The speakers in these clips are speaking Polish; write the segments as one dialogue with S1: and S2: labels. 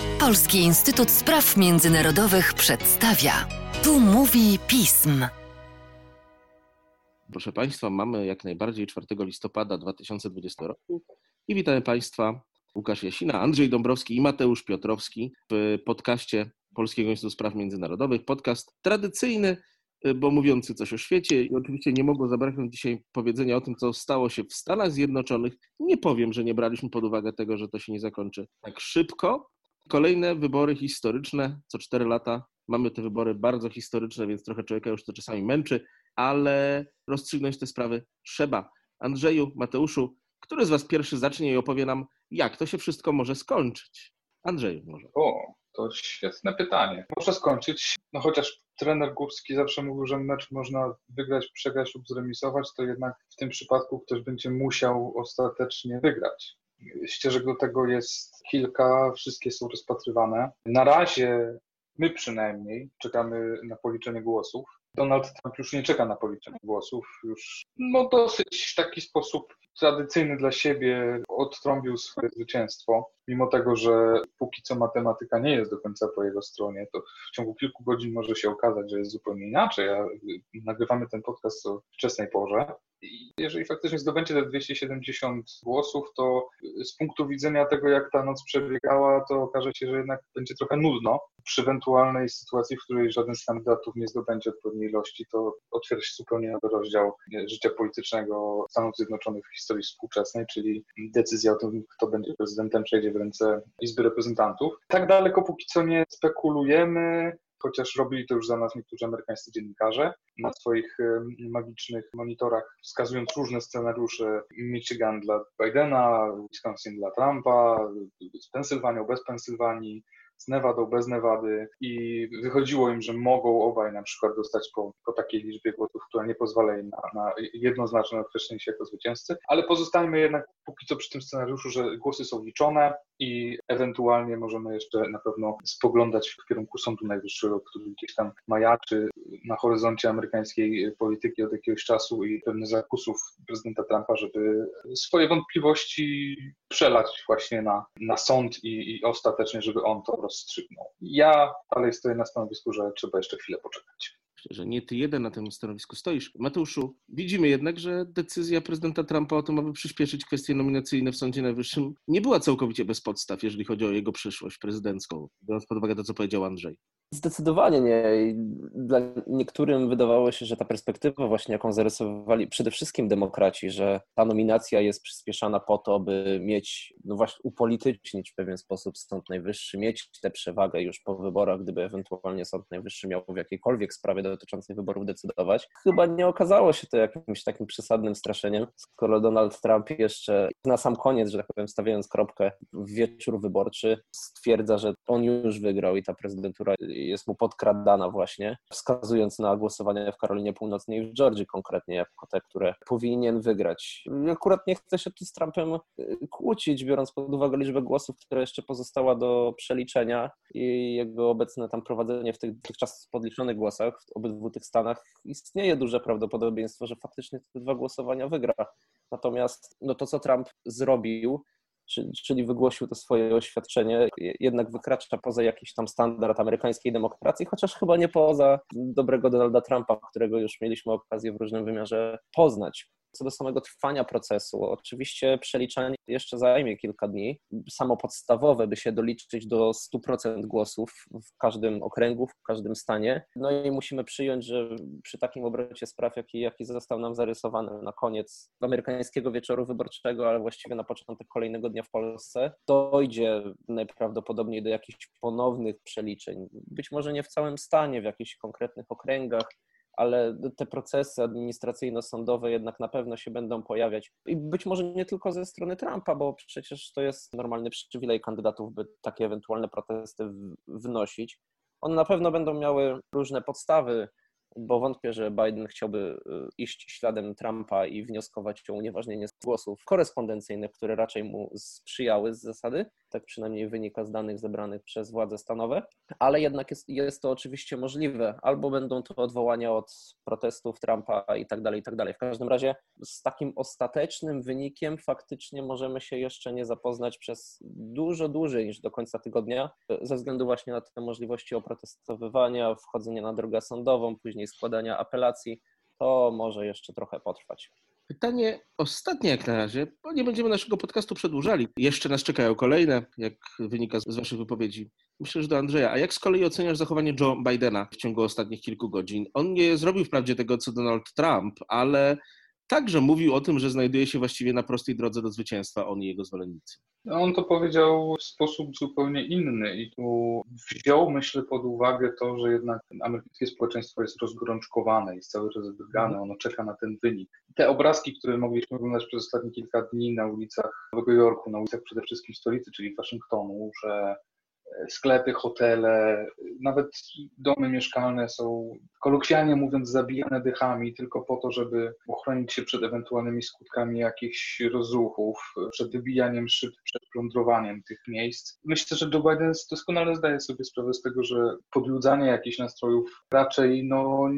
S1: Polski Instytut Spraw Międzynarodowych przedstawia. Tu mówi pism.
S2: Proszę Państwa, mamy jak najbardziej 4 listopada 2020 roku i witamy Państwa Łukasz Jasina, Andrzej Dąbrowski i Mateusz Piotrowski w podcaście Polskiego Instytutu Spraw Międzynarodowych. Podcast tradycyjny, bo mówiący coś o świecie i oczywiście nie mogło zabraknąć dzisiaj powiedzenia o tym, co stało się w Stanach Zjednoczonych. Nie powiem, że nie braliśmy pod uwagę tego, że to się nie zakończy tak szybko. Kolejne wybory historyczne, co cztery lata mamy te wybory bardzo historyczne, więc trochę człowieka już to czasami męczy, ale rozstrzygnąć te sprawy trzeba. Andrzeju, Mateuszu, który z Was pierwszy zacznie i opowie nam, jak to się wszystko może skończyć? Andrzeju może.
S3: O, to świetne pytanie. Może skończyć, no chociaż trener Górski zawsze mówił, że mecz można wygrać, przegrać lub zremisować, to jednak w tym przypadku ktoś będzie musiał ostatecznie wygrać. Ścieżek do tego jest kilka, wszystkie są rozpatrywane. Na razie my przynajmniej czekamy na policzenie głosów. Donald Trump już nie czeka na policzenie głosów, już no dosyć w taki sposób tradycyjny dla siebie odtrąbił swoje zwycięstwo. Mimo tego, że póki co matematyka nie jest do końca po jego stronie, to w ciągu kilku godzin może się okazać, że jest zupełnie inaczej. A nagrywamy ten podcast o wczesnej porze. Jeżeli faktycznie zdobędzie te 270 głosów, to z punktu widzenia tego, jak ta noc przebiegała, to okaże się, że jednak będzie trochę nudno. Przy ewentualnej sytuacji, w której żaden z kandydatów nie zdobędzie odpowiedniej ilości, to otwiera się zupełnie nowy rozdział życia politycznego Stanów Zjednoczonych w historii współczesnej, czyli decyzja o tym, kto będzie prezydentem, przejdzie w ręce Izby Reprezentantów. Tak daleko póki co nie spekulujemy chociaż robili to już za nas niektórzy amerykańscy dziennikarze na swoich magicznych monitorach, wskazując różne scenariusze Michigan dla Bidena, Wisconsin dla Trumpa, z Pensylwanią, bez Pensylwanii, z Nevadą, bez Nevady i wychodziło im, że mogą obaj na przykład dostać po, po takiej liczbie głosów, która nie pozwala im na, na jednoznaczne określenie się jako zwycięzcy, ale pozostajmy jednak póki co przy tym scenariuszu, że głosy są liczone i ewentualnie możemy jeszcze na pewno spoglądać w kierunku Sądu Najwyższego, który gdzieś tam majaczy na horyzoncie amerykańskiej polityki od jakiegoś czasu i pewnych zakusów prezydenta Trumpa, żeby swoje wątpliwości przelać właśnie na, na sąd i, i ostatecznie, żeby on to rozstrzygnął. Ja dalej stoję na stanowisku, że trzeba jeszcze chwilę poczekać
S2: że nie ty jeden na tym stanowisku stoisz. Mateuszu, widzimy jednak, że decyzja prezydenta Trumpa o tym, aby przyspieszyć kwestie nominacyjne w Sądzie Najwyższym, nie była całkowicie bez podstaw, jeżeli chodzi o jego przyszłość prezydencką, biorąc pod uwagę to, co powiedział Andrzej.
S4: Zdecydowanie nie. Dla niektórym wydawało się, że ta perspektywa właśnie, jaką zarysowali przede wszystkim demokraci, że ta nominacja jest przyspieszana po to, by mieć, no właśnie upolitycznić w pewien sposób Sąd Najwyższy, mieć tę przewagę już po wyborach, gdyby ewentualnie Sąd Najwyższy miał w jakiejkolwiek sprawie dotyczącej wyborów decydować. Chyba nie okazało się to jakimś takim przesadnym straszeniem, skoro Donald Trump jeszcze na sam koniec, że tak powiem, stawiając kropkę w wieczór wyborczy, stwierdza, że on już wygrał i ta prezydentura jest mu podkradana właśnie, wskazując na głosowanie w Karolinie Północnej i w Georgii konkretnie jako te, które powinien wygrać. Akurat nie chcę się tu z Trumpem y, kłócić, biorąc pod uwagę liczbę głosów, która jeszcze pozostała do przeliczenia i jego obecne tam prowadzenie w tych dotychczas podliczonych głosach w obydwu tych stanach istnieje duże prawdopodobieństwo, że faktycznie te dwa głosowania wygra. Natomiast no to, co Trump zrobił, czyli wygłosił to swoje oświadczenie, jednak wykracza poza jakiś tam standard amerykańskiej demokracji, chociaż chyba nie poza dobrego Donalda Trumpa, którego już mieliśmy okazję w różnym wymiarze poznać. Co do samego trwania procesu, oczywiście przeliczanie jeszcze zajmie kilka dni. Samo podstawowe, by się doliczyć do 100% głosów w każdym okręgu, w każdym stanie. No i musimy przyjąć, że przy takim obrocie spraw, jaki, jaki został nam zarysowany na koniec amerykańskiego wieczoru wyborczego, ale właściwie na początek kolejnego dnia w Polsce, dojdzie najprawdopodobniej do jakichś ponownych przeliczeń. Być może nie w całym stanie, w jakichś konkretnych okręgach, ale te procesy administracyjno-sądowe jednak na pewno się będą pojawiać. I być może nie tylko ze strony Trumpa, bo przecież to jest normalny przywilej kandydatów, by takie ewentualne protesty wnosić. One na pewno będą miały różne podstawy, bo wątpię, że Biden chciałby y, iść śladem Trumpa i wnioskować o unieważnienie głosów korespondencyjnych, które raczej mu sprzyjały z zasady. Tak przynajmniej wynika z danych zebranych przez władze stanowe, ale jednak jest, jest to oczywiście możliwe. Albo będą to odwołania od protestów Trumpa i tak dalej, i tak dalej. W każdym razie z takim ostatecznym wynikiem faktycznie możemy się jeszcze nie zapoznać przez dużo dłużej niż do końca tygodnia, ze względu właśnie na te możliwości oprotestowywania, wchodzenia na drogę sądową, później składania apelacji. To może jeszcze trochę potrwać.
S2: Pytanie ostatnie jak na razie, bo nie będziemy naszego podcastu przedłużali. Jeszcze nas czekają kolejne, jak wynika z Waszych wypowiedzi. Myślę, że do Andrzeja. A jak z kolei oceniasz zachowanie Joe Bidena w ciągu ostatnich kilku godzin? On nie zrobił wprawdzie tego, co Donald Trump, ale także mówił o tym, że znajduje się właściwie na prostej drodze do zwycięstwa, on i jego zwolennicy.
S3: No, on to powiedział w sposób zupełnie inny i tu wziął, myślę, pod uwagę to, że jednak amerykańskie społeczeństwo jest rozgorączkowane, jest cały czas wydrgane, ono czeka na ten wynik. Te obrazki, które mogliśmy oglądać przez ostatnie kilka dni na ulicach Nowego Jorku, na ulicach przede wszystkim stolicy, czyli Waszyngtonu, że sklepy, hotele, nawet domy mieszkalne są, kolokwialnie mówiąc, zabijane dychami tylko po to, żeby uchronić się przed ewentualnymi skutkami jakichś rozruchów, przed wybijaniem szyb, przed plądrowaniem tych miejsc. Myślę, że Joe Biden doskonale zdaje sobie sprawę z tego, że podjudzanie jakichś nastrojów raczej no,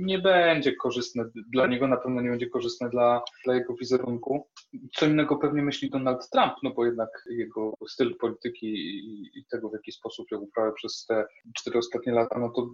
S3: nie będzie korzystne dla niego, na pewno nie będzie korzystne dla, dla jego wizerunku. Co innego pewnie myśli Donald Trump, no bo jednak jego styl polityki i, i tego, w jaki sposób ją uprawiał przez te cztery ostatnie lata, no to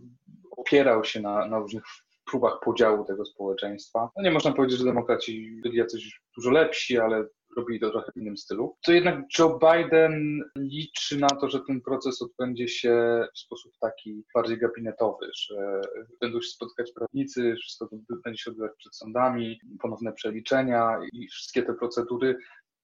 S3: opierał się na, na różnych próbach podziału tego społeczeństwa. No nie można powiedzieć, że demokraci byli jacyś dużo lepsi, ale robili to trochę w innym stylu. To jednak Joe Biden liczy na to, że ten proces odbędzie się w sposób taki bardziej gabinetowy, że będą się spotkać prawnicy, wszystko będzie się odbywać przed sądami, ponowne przeliczenia i wszystkie te procedury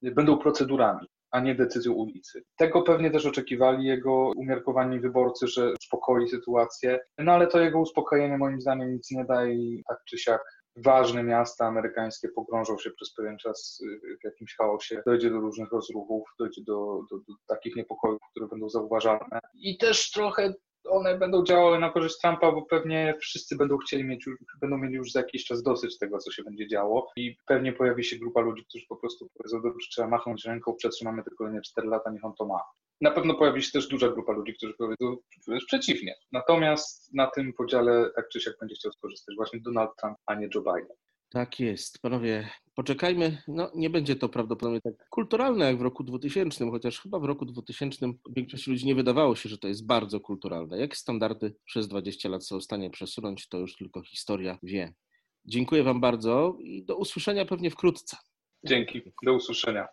S3: będą procedurami a nie decyzją ulicy. Tego pewnie też oczekiwali jego umiarkowani wyborcy, że uspokoi sytuację, no ale to jego uspokojenie moim zdaniem nic nie daje i tak czy siak ważne miasta amerykańskie pogrążą się przez pewien czas w jakimś chaosie, dojdzie do różnych rozruchów, dojdzie do, do, do takich niepokojów, które będą zauważalne. I też trochę one będą działały na korzyść Trumpa, bo pewnie wszyscy będą chcieli mieć, będą mieli już za jakiś czas dosyć tego, co się będzie działo i pewnie pojawi się grupa ludzi, którzy po prostu powiedzą, dobrze, trzeba machnąć ręką, przetrzymamy te kolejne 4 lata, niech on to ma. Na pewno pojawi się też duża grupa ludzi, którzy powiedzą przeciwnie. Natomiast na tym podziale tak czy siak będzie chciał skorzystać właśnie Donald Trump, a nie Joe Biden.
S2: Tak jest. Panowie, poczekajmy. No, nie będzie to prawdopodobnie tak kulturalne jak w roku 2000, chociaż chyba w roku 2000 większości ludzi nie wydawało się, że to jest bardzo kulturalne. Jak standardy przez 20 lat są w stanie przesunąć, to już tylko historia wie. Dziękuję Wam bardzo i do usłyszenia pewnie wkrótce.
S3: Dzięki. Do usłyszenia.